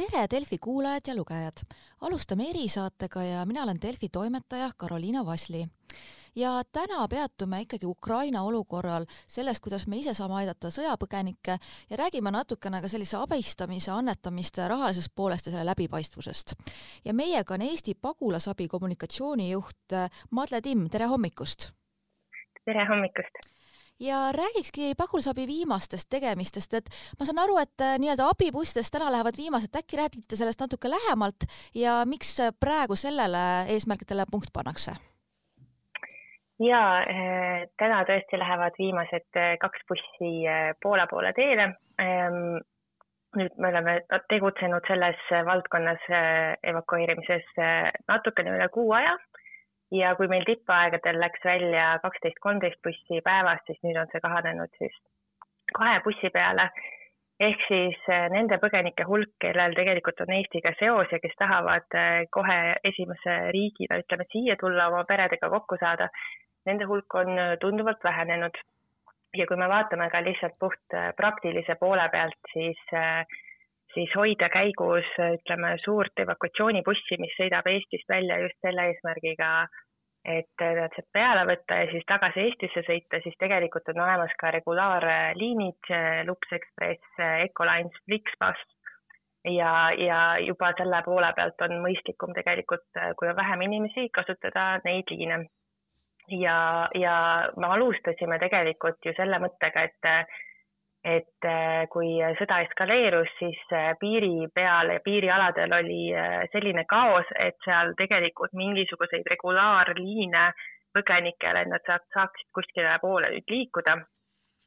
tere, Delfi kuulajad ja lugejad! alustame erisaatega ja mina olen Delfi toimetaja Karoliina Vasli. ja täna peatume ikkagi Ukraina olukorral, selles, kuidas me ise saame aidata sõjapõgenikke ja räägime natukene ka sellise abistamise, annetamiste rahalisest poolest ja selle läbipaistvusest. ja meiega on Eesti pagulasabi kommunikatsioonijuht Madle Timm, tere hommikust! tere hommikust! Ja räägikski pagulasabi viimastest tegemistest, et ma saan aru, et äh, nii-öelda abibussidest täna lähevad viimased, äkki räägite sellest natuke lähemalt ja miks praegu sellele eesmärkidele punkt pannakse? ja äh, täna tõesti lähevad viimased äh, kaks bussi Poola poole teele. Ähm, nüüd me oleme tegutsenud selles valdkonnas evakueerimises natukene üle kuu aja ja kui meil tippaegadel läks välja kaksteist, kolmteist bussi päevas, siis nüüd on see kahanenud siis kahe bussi peale. ehk siis eh, nende põgenike hulk, kellel tegelikult on Eestiga seos ja kes tahavad eh, kohe esimese riigina, ütleme, siia tulla oma peredega kokku saada, nende hulk on eh, tunduvalt vähenenud. ja kui me vaatame ka lihtsalt puht praktilise poole pealt, siis siis hoida käigus, ütleme, suurt evakuatsioonibussi, mis sõidab Eestist välja just selle eesmärgiga, et sealt peale võtta ja siis tagasi Eestisse sõita, siis tegelikult on olemas ka regulaarliinid, Lux Express, Ecolines, Flixbus ja, ja juba selle poole pealt on mõistlikum tegelikult, kui on vähem inimesi, kasutada neid liine. ja, ja me alustasime tegelikult ju selle mõttega, et et äh, kui sõda eskaleerus, siis äh, piiri peal ja piirialadel oli äh, selline kaos, et seal tegelikult mingisuguseid regulaarliine põgenikele, et nad saaksid kuskile poole nüüd liikuda,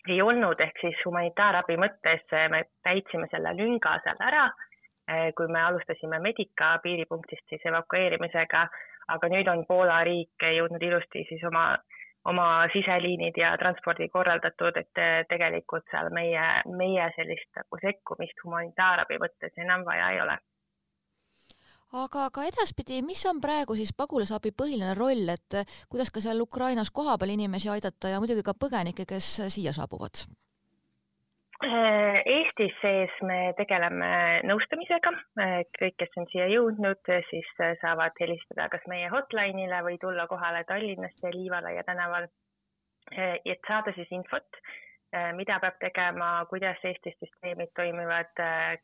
ei olnud, ehk siis humanitaarabi mõttes me täitsime selle lünga seal ära, kui me alustasime Medica piiripunktist siis evakueerimisega, aga nüüd on Poola riik jõudnud ilusti siis oma oma siseliinid ja transpordi korraldatud, et tegelikult seal meie, meie sellist nagu sekkumist humanitaarabi mõttes enam vaja ei ole. aga ka edaspidi, mis on praegu siis pagulasabi põhiline roll, et kuidas ka seal Ukrainas kohapeal inimesi aidata ja muidugi ka põgenikke, kes siia saabuvad? Äh, Eestis sees me tegeleme nõustamisega, äh, kõik, kes on siia jõudnud, siis äh, saavad helistada kas meie hotline'ile või tulla kohale Tallinnasse Liivalaia tänaval, et saada siis infot, mida peab tegema, kuidas Eestis süsteemid toimivad,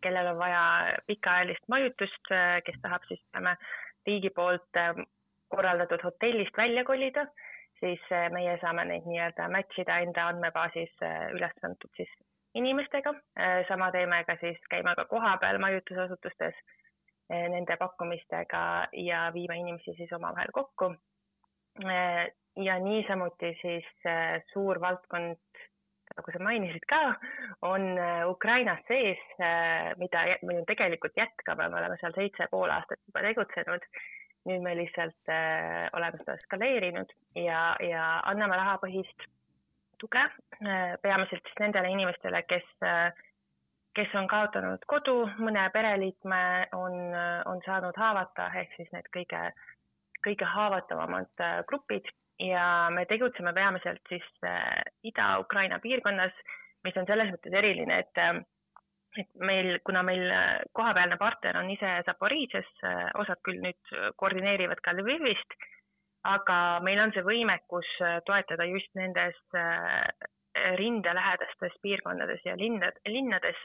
kellel on vaja pikaajalist majutust, kes tahab siis ütleme riigi poolt korraldatud hotellist välja kolida, siis meie saame neid nii-öelda match ida enda andmebaasis üles antud siis inimestega, äh, sama teeme ka siis, käime ka kohapeal majutusasutustes äh, nende pakkumistega ja viime inimesi siis omavahel kokku. Äh, ja niisamuti siis suur valdkond, nagu sa mainisid ka, on Ukrainas sees, mida me ju tegelikult jätkame, me oleme seal seitse pool aastat juba tegutsenud. nüüd me lihtsalt oleme seda skaleerinud ja, ja anname rahapõhist tuge, äh, peamiselt siis nendele inimestele, kes, äh, kes on kaotanud kodu, mõne pereliikme on, äh, on saanud haavata, ehk siis need kõige, kõige haavatavamad grupid. Ja me tegutseme peamiselt siis Ida-Ukraina piirkonnas, mis on selles mõttes eriline, et et meil, kuna meil kohapealne partner on ise Zaporižžjas, osad küll nüüd koordineerivad ka Lvivist aga meil on see võimekus äh, toetada just nendes äh, rindelähedastes piirkondades ja linnad, linnades.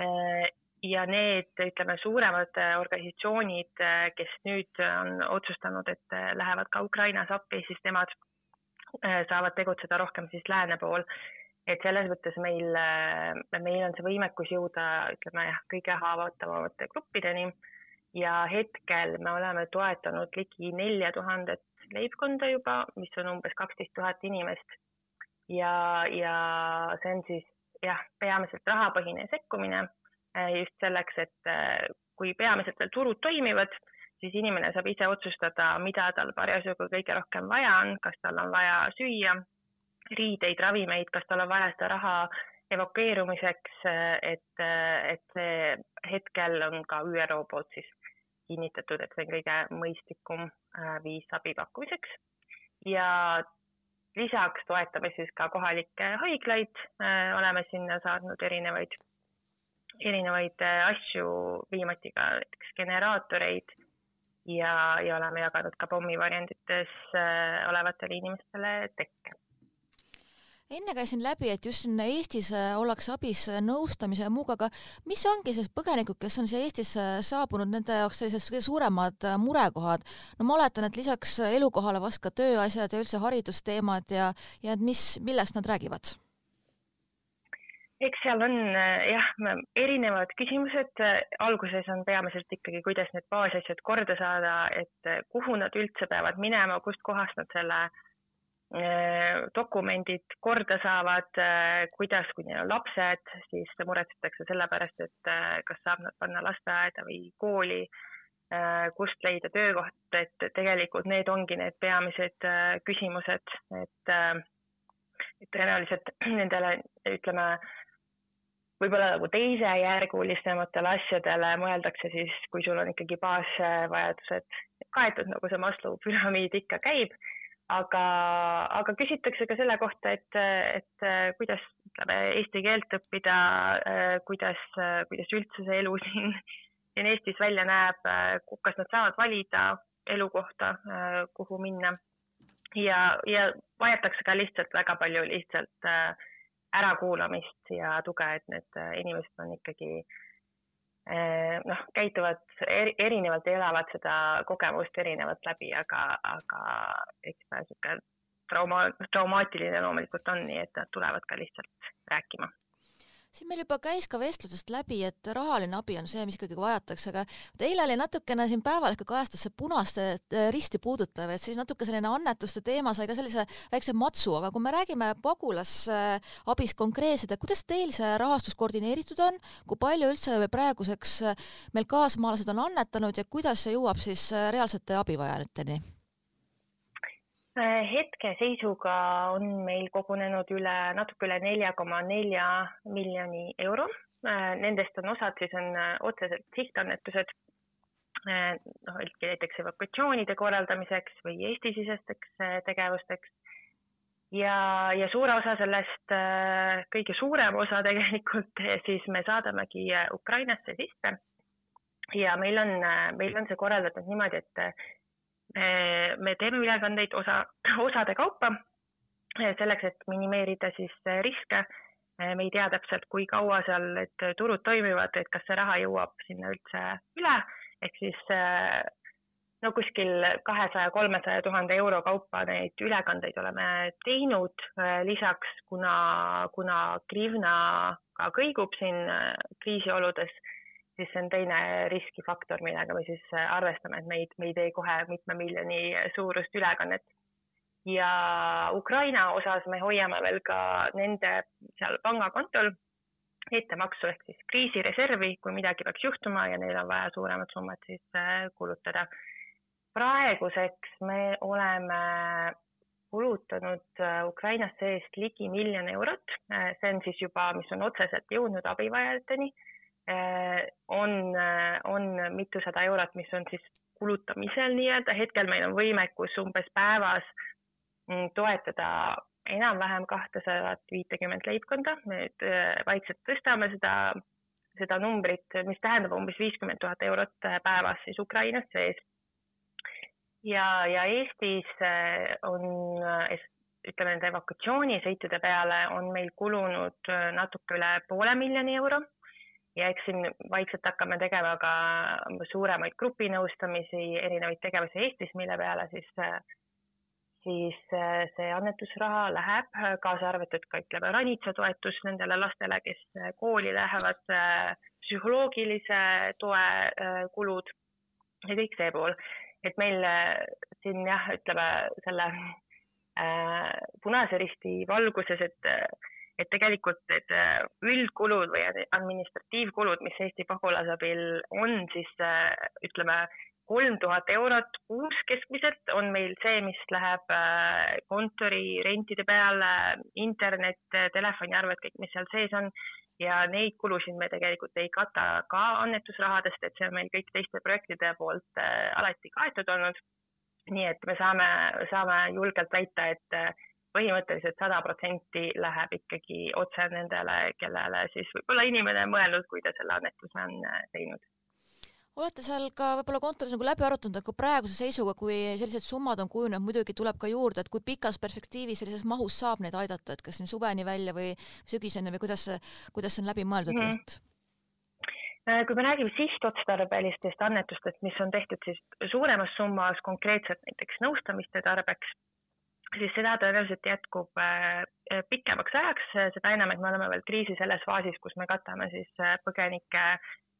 Äh, ja need, ütleme, suuremad organisatsioonid, kes nüüd on otsustanud, et lähevad ka Ukrainas appi, siis nemad saavad tegutseda rohkem siis lääne pool. et selles mõttes meil, meil on see võimekus jõuda, ütleme jah, kõige haavatavamate gruppideni ja hetkel me oleme toetanud ligi nelja tuhandet leibkonda juba, mis on umbes kaksteist tuhat inimest. ja, ja see on siis jah, peamiselt rahapõhine sekkumine eh, just selleks, et eh, kui peamiselt veel turud toimivad, siis inimene saab ise otsustada, mida tal parasjagu kõige rohkem vaja on, kas tal on vaja süüa, riideid, ravimeid, kas tal on vaja seda raha evakueerumiseks, eh, et, et see hetkel on ka ÜRO poolt siis kinnitatud, et see on kõige mõistlikum äh, viis abi pakkumiseks. Ja lisaks toetame siis ka kohalikke haiglaid, äh, oleme sinna saatnud erinevaid erinevaid asju, viimati ka näiteks generaatoreid. Ja, ja oleme jaganud ka pommivarjendites olevatele inimestele tekke enne käisin läbi, et just siin Eestis äh, ollakse abis äh, nõustamise ja muuga, aga mis ongi siis põgenikud, kes on siia Eestisse äh, saabunud, nende jaoks sellised kõige suuremad murekohad? no ma oletan, et lisaks elukohale vast ka tööasjad ja üldse haridusteemad ja, ja et mis, millest nad räägivad? eks seal on jah, erinevad küsimused, alguses on peamiselt ikkagi, kuidas need baasasjad korda saada, et kuhu nad üldse peavad minema, kustkohast nad selle äh, dokumendid korda saavad, äh, kuidas, kui neil on lapsed, siis muretsetakse selle pärast, et äh, kas saab nad panna lasteaeda või kooli, kust leida töökoht, et tegelikult need ongi need peamised küsimused, et tõenäoliselt nendele, ütleme, võib-olla nagu teisejärgulisematele asjadele mõeldakse siis, kui sul on ikkagi baasvajadused kaetud, nagu see Maslow püramiid ikka käib aga, aga küsitakse ka selle kohta, et, et kuidas ütleme eesti keelt õppida, kuidas, kuidas üldse see elu siin, siin Eestis välja näeb, kas nad saavad valida elukohta, kuhu minna. Ja, ja vajatakse ka lihtsalt väga palju lihtsalt ärakuulamist ja tuge, et need inimesed on ikkagi äh, noh, käituvad eri, erinevalt ja elavad seda kogemust erinevalt läbi, aga, aga eks ta niisugune trauma, traumaatiline loomulikult on, nii et nad tulevad ka lihtsalt rääkima siin meil juba käis ka vestlusest läbi, et rahaline abi on see, mis ikkagi vajatakse, aga eile oli natukene siin Päevalehel kajastus see punaste äh, risti puudutav, et siis natuke selline annetuste teema sai ka sellise väikse matsu, aga kui me räägime pagulasabist konkreetselt, et kuidas teil see rahastus koordineeritud on, kui palju üldse praeguseks meil kaasmaalased on annetanud ja kuidas see jõuab siis reaalsete abivajajateni? Äh, hetkeseisuga on meil kogunenud üle, natuke üle nelja koma nelja miljoni euro. Äh, nendest on osad siis on äh, otseselt sihtannetused, noh, näiteks evakuatsioonide korraldamiseks või Eesti-sisesteks tegevusteks. ja, ja suure osa sellest, kõige suurem osa tegelikult siis me saadamegi Ukrainasse sisse. ja meil on, meil on see korraldatud niimoodi, et me teeme ülekandeid osa, osade kaupa selleks, et minimeerida siis riske. me ei tea täpselt, kui kaua seal need turud toimivad, et kas see raha jõuab sinna üldse üle, ehk siis no kuskil kahesaja, kolmesaja tuhande euro kaupa neid ülekandeid oleme teinud. lisaks, kuna, kuna Grivna ka kõigub siin kriisioludes siis see on teine riskifaktor, millega me siis äh, arvestame, et me ei, me ei tee kohe mitme miljoni suurust ülekannet. ja Ukraina osas me hoiame veel ka nende seal pangakontol ettemaksu ehk siis kriisireservi, kui midagi peaks juhtuma ja neil on vaja suuremat summat siis äh, kulutada. praeguseks me oleme kulutanud äh, Ukrainas seest ligi miljon eurot, see on siis juba, mis on otseselt jõudnud abivajajateni on, äh, on mitusada eurot, mis on siis kulutamisel nii-öelda, hetkel meil on võimekus umbes päevas mm, toetada enam-vähem kahtesadat viitekümmet leibkonda, me nüüd äh, vaikselt tõstame seda, seda numbrit, mis tähendab umbes viiskümmend tuhat eurot päevas siis Ukrainas sees. ja, ja Eestis on ütleme nende evakuatsioonisõitude peale on meil kulunud natuke üle poole miljoni euro ja eks siin vaikselt hakkame tegema ka suuremaid grupinõustamisi, erinevaid tegevusi Eestis, mille peale siis, siis see annetusraha läheb, kaasa arvatud ka ütleme ranitsatoetus nendele lastele, kes kooli lähevad, psühholoogilise toe kulud ja kõik see pool. et meil siin jah, ütleme selle äh, Punase Risti valguses, et et tegelikult need äh, üldkulud või administratiivkulud, mis Eesti pagulasabil on, siis äh, ütleme, kolm tuhat eurot kuus keskmiselt on meil see, mis läheb äh, kontori rentide peale, internet, telefoniarved, kõik, mis seal sees on ja neid kulusid me tegelikult ei kata ka annetusrahadest, et see on meil kõik teiste projektide poolt alati kaetud olnud. nii et me saame, saame julgelt väita, et põhimõtteliselt sada protsenti läheb ikkagi otse nendele, kellele siis võib-olla inimene on mõelnud, kui ta selle annetuse on teinud olete seal ka võib-olla kontoris nagu läbi arutanud, et kui praeguse seisuga, kui sellised summad on kujunenud, muidugi tuleb ka juurde, et kui pikas perspektiivis sellises mahus saab neid aidata, et kas siin suveni välja või sügiseni või kuidas kuidas see on läbi mõeldud mm? -hmm kui me räägime sihtotstarbelistest annetustest, mis on tehtud siis suuremas summas konkreetselt näiteks nõustamiste tarbeks, siis seda tõenäoliselt jätkub äh, pikemaks ajaks, seda enam, et me oleme veel kriisi selles faasis, kus me katame siis äh, põgenike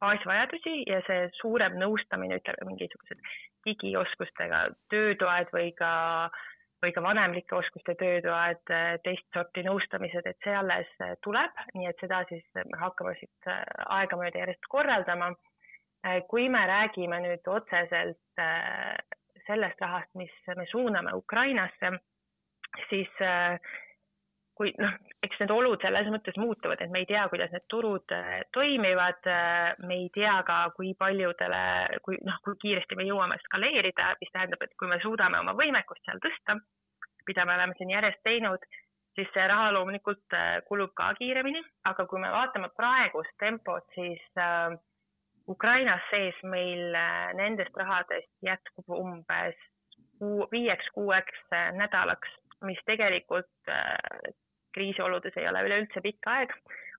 baasvajadusi ja see suurem nõustamine, ütleme mingisugused digioskustega töötoad või ka, või ka vanemlike oskuste töötoad, teist sorti nõustamised, et see alles tuleb, nii et seda siis me hakkame siit aegamööda järjest korraldama. kui me räägime nüüd otseselt sellest rahast, mis me suuname Ukrainasse, siis äh, kui noh, eks need olud selles mõttes muutuvad, et me ei tea, kuidas need turud äh, toimivad, äh, me ei tea ka, kui paljudele, kui noh, kui kiiresti me jõuame skaleerida, mis tähendab, et kui me suudame oma võimekust seal tõsta, mida me oleme siin järjest teinud, siis see raha loomulikult kulub ka kiiremini, aga kui me vaatame praegust tempot, siis äh, Ukrainas sees meil äh, nendest rahadest jätkub umbes kuu, viieks-kuueks nädalaks, mis tegelikult äh, kriisioludes ei ole üleüldse pikk aeg,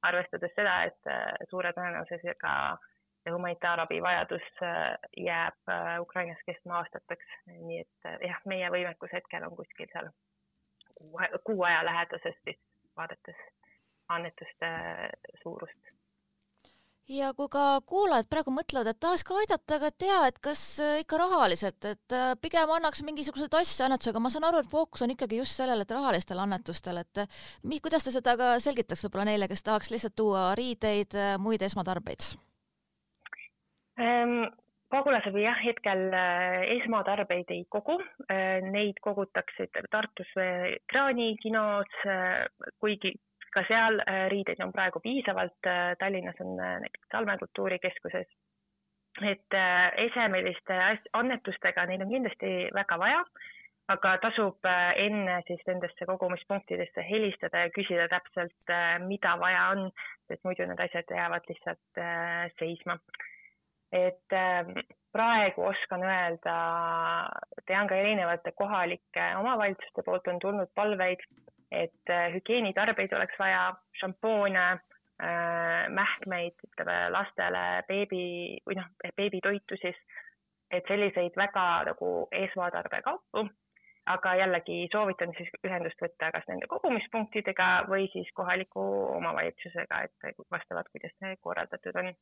arvestades seda, et äh, suure tõenäosusega see humanitaarabi vajadus äh, jääb Ukrainas kestma aastateks, nii et jah, meie võimekus hetkel on kuskil seal kuu, kuu aja lähedases siis vaadates annetuste suurust ja kui ka kuulajad praegu mõtlevad, et tahaks ka aidata, aga tea, et kas äh, ikka rahaliselt, et äh, pigem annaks mingisuguseid asju annetusega, ma saan aru, et fookus on ikkagi just sellel, et rahalistel annetustel, et äh, mi-, kuidas te seda ka selgitaks võib-olla neile, kes tahaks lihtsalt tuua riideid, muid esmatarbeid ähm,? pagulasabi jah, hetkel esmatarbeid ei kogu, neid kogutakse Tartus Kraani kinos, kuigi ka seal äh, riideid on praegu piisavalt, äh, Tallinnas on äh, näiteks Salme kultuurikeskuses. et esemeliste annetustega neid on kindlasti väga vaja, aga tasub enne siis nendesse kogumispunktidesse helistada ja küsida täpselt, mida vaja on, sest muidu need asjad jäävad lihtsalt seisma et praegu oskan öelda, tean ka erinevate kohalike omavalitsuste poolt on tulnud palveid, et äh, hügieenitarbeid oleks vaja, šampoone, äh, mähkmeid, ütleme lastele beebi või noh, beebitoitu siis, et selliseid väga nagu esmatarbekaupu, aga jällegi soovitan siis ühendust võtta kas nende kogumispunktidega või siis kohaliku omavalitsusega, et vastavalt, kuidas see korraldatud on.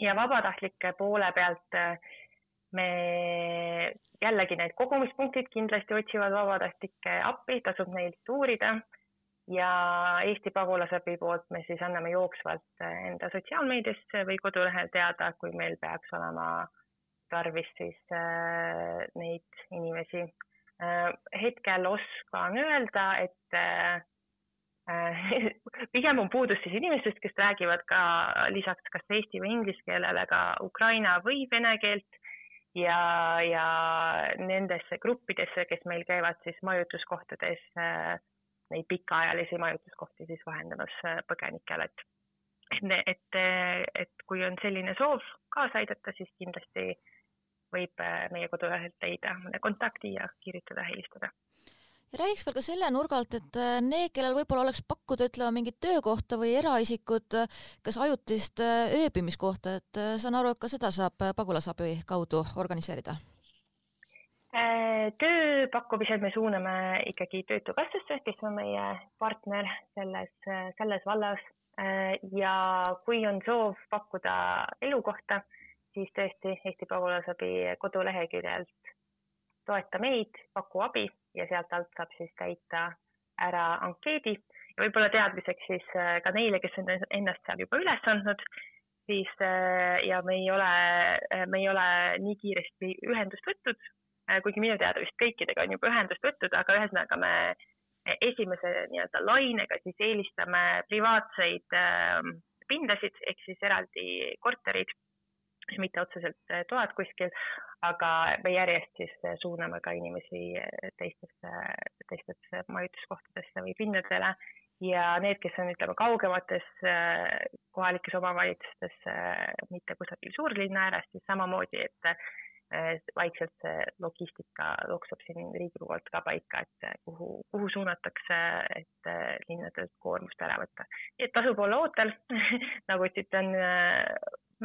ja vabatahtlike poole pealt äh, me jällegi need kogumispunktid kindlasti otsivad vabatahtlikke appi, tasub neilt uurida ja Eesti pagulasabi poolt me siis anname jooksvalt enda sotsiaalmeediasse või kodulehel teada, kui meil peaks olema tarvis siis äh, neid inimesi äh,. hetkel oskan öelda, et äh, pigem on puudus siis inimestest, kes räägivad ka lisaks kas eesti või inglise keelele ka ukraina või vene keelt ja, ja nendesse gruppidesse, kes meil käivad siis majutuskohtades, äh, neid pikaajalisi majutuskohti siis vahendamas äh, põgenikele, et et, et kui on selline soov kaasa aidata, siis kindlasti võib äh, meie kodulehelt leida mõne kontakti ja kirjutada, helistada ja räägiks veel ka selle nurga alt, et äh, need, kellel võib-olla oleks pakkuda, ütleme, mingit töökohta või eraisikud, äh, kas ajutist äh, ööbimiskohta, et saan aru, et ka seda saab pagulasabi kaudu organiseerida? tööpakkumised me suuname ikkagi Töötukassasse, kes on meie partner selles, selles vallas ja kui on soov pakkuda elukohta, siis tõesti Eesti Pagulasabi koduleheküljelt toeta meid, paku abi ja sealt alt saab siis täita ära ankeedi. Ja võib-olla teadmiseks siis äh, ka neile, kes on ennast seal juba üles andnud, siis äh, ja me ei ole, äh, me ei ole nii kiiresti ühendust võtnud, kuigi minu teada vist kõikidega on juba ühendust võtnud, aga ühesõnaga me esimese nii-öelda lainega siis eelistame privaatseid pindasid ehk siis eraldi korterid mitte otseselt toad kuskil, aga me järjest siis suuname ka inimesi teistesse, teistesse majutuskohtadesse või pinnadele ja need, kes on, ütleme, kaugemates kohalikes omavalitsustes, mitte kusagil suurlinna ääres, siis samamoodi, et Äh, vaikselt see logistika loksub siin riigi poolt ka paika, et äh, kuhu, kuhu suunatakse, et äh, linnadelt koormust ära võtta. nii et tasub olla ootel nagu siit on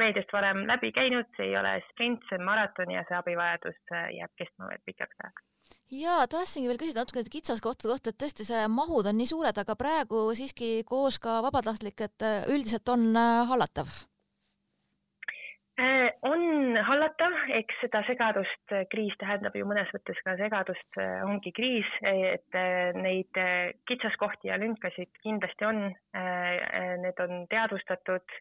meediast varem läbi käinud, see ei ole sprint, see on maraton ja see abivajadus jääb kestma veel pikaks ajaks. Ja tahtsingi veel küsida natuke nende kitsaskohtade kohta, et tõesti see mahud on nii suured, aga praegu siiski koos ka vabatahtlik, et üldiselt on hallatav? Äh, on hallatav, eks seda segadust, äh, kriis tähendab ju mõnes mõttes ka segadust, äh, ongi kriis, et neid kitsaskohti ja lünkasid kindlasti on, need on teadvustatud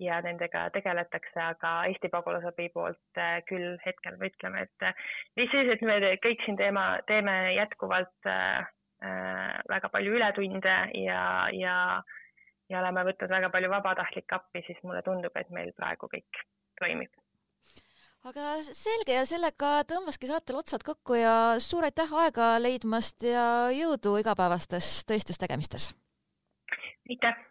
ja nendega tegeletakse, aga Eesti pagulasabi poolt küll hetkel me ütleme, et mis siis, et me kõik siin teema, teeme jätkuvalt väga palju ületunde ja, ja ja oleme võtnud väga palju vabatahtlikke appi, siis mulle tundub, et meil praegu kõik toimib. aga selge ja sellega tõmbaski saatel otsad kokku ja suur aitäh aega leidmast ja jõudu igapäevastes tõistustegemistes! aitäh!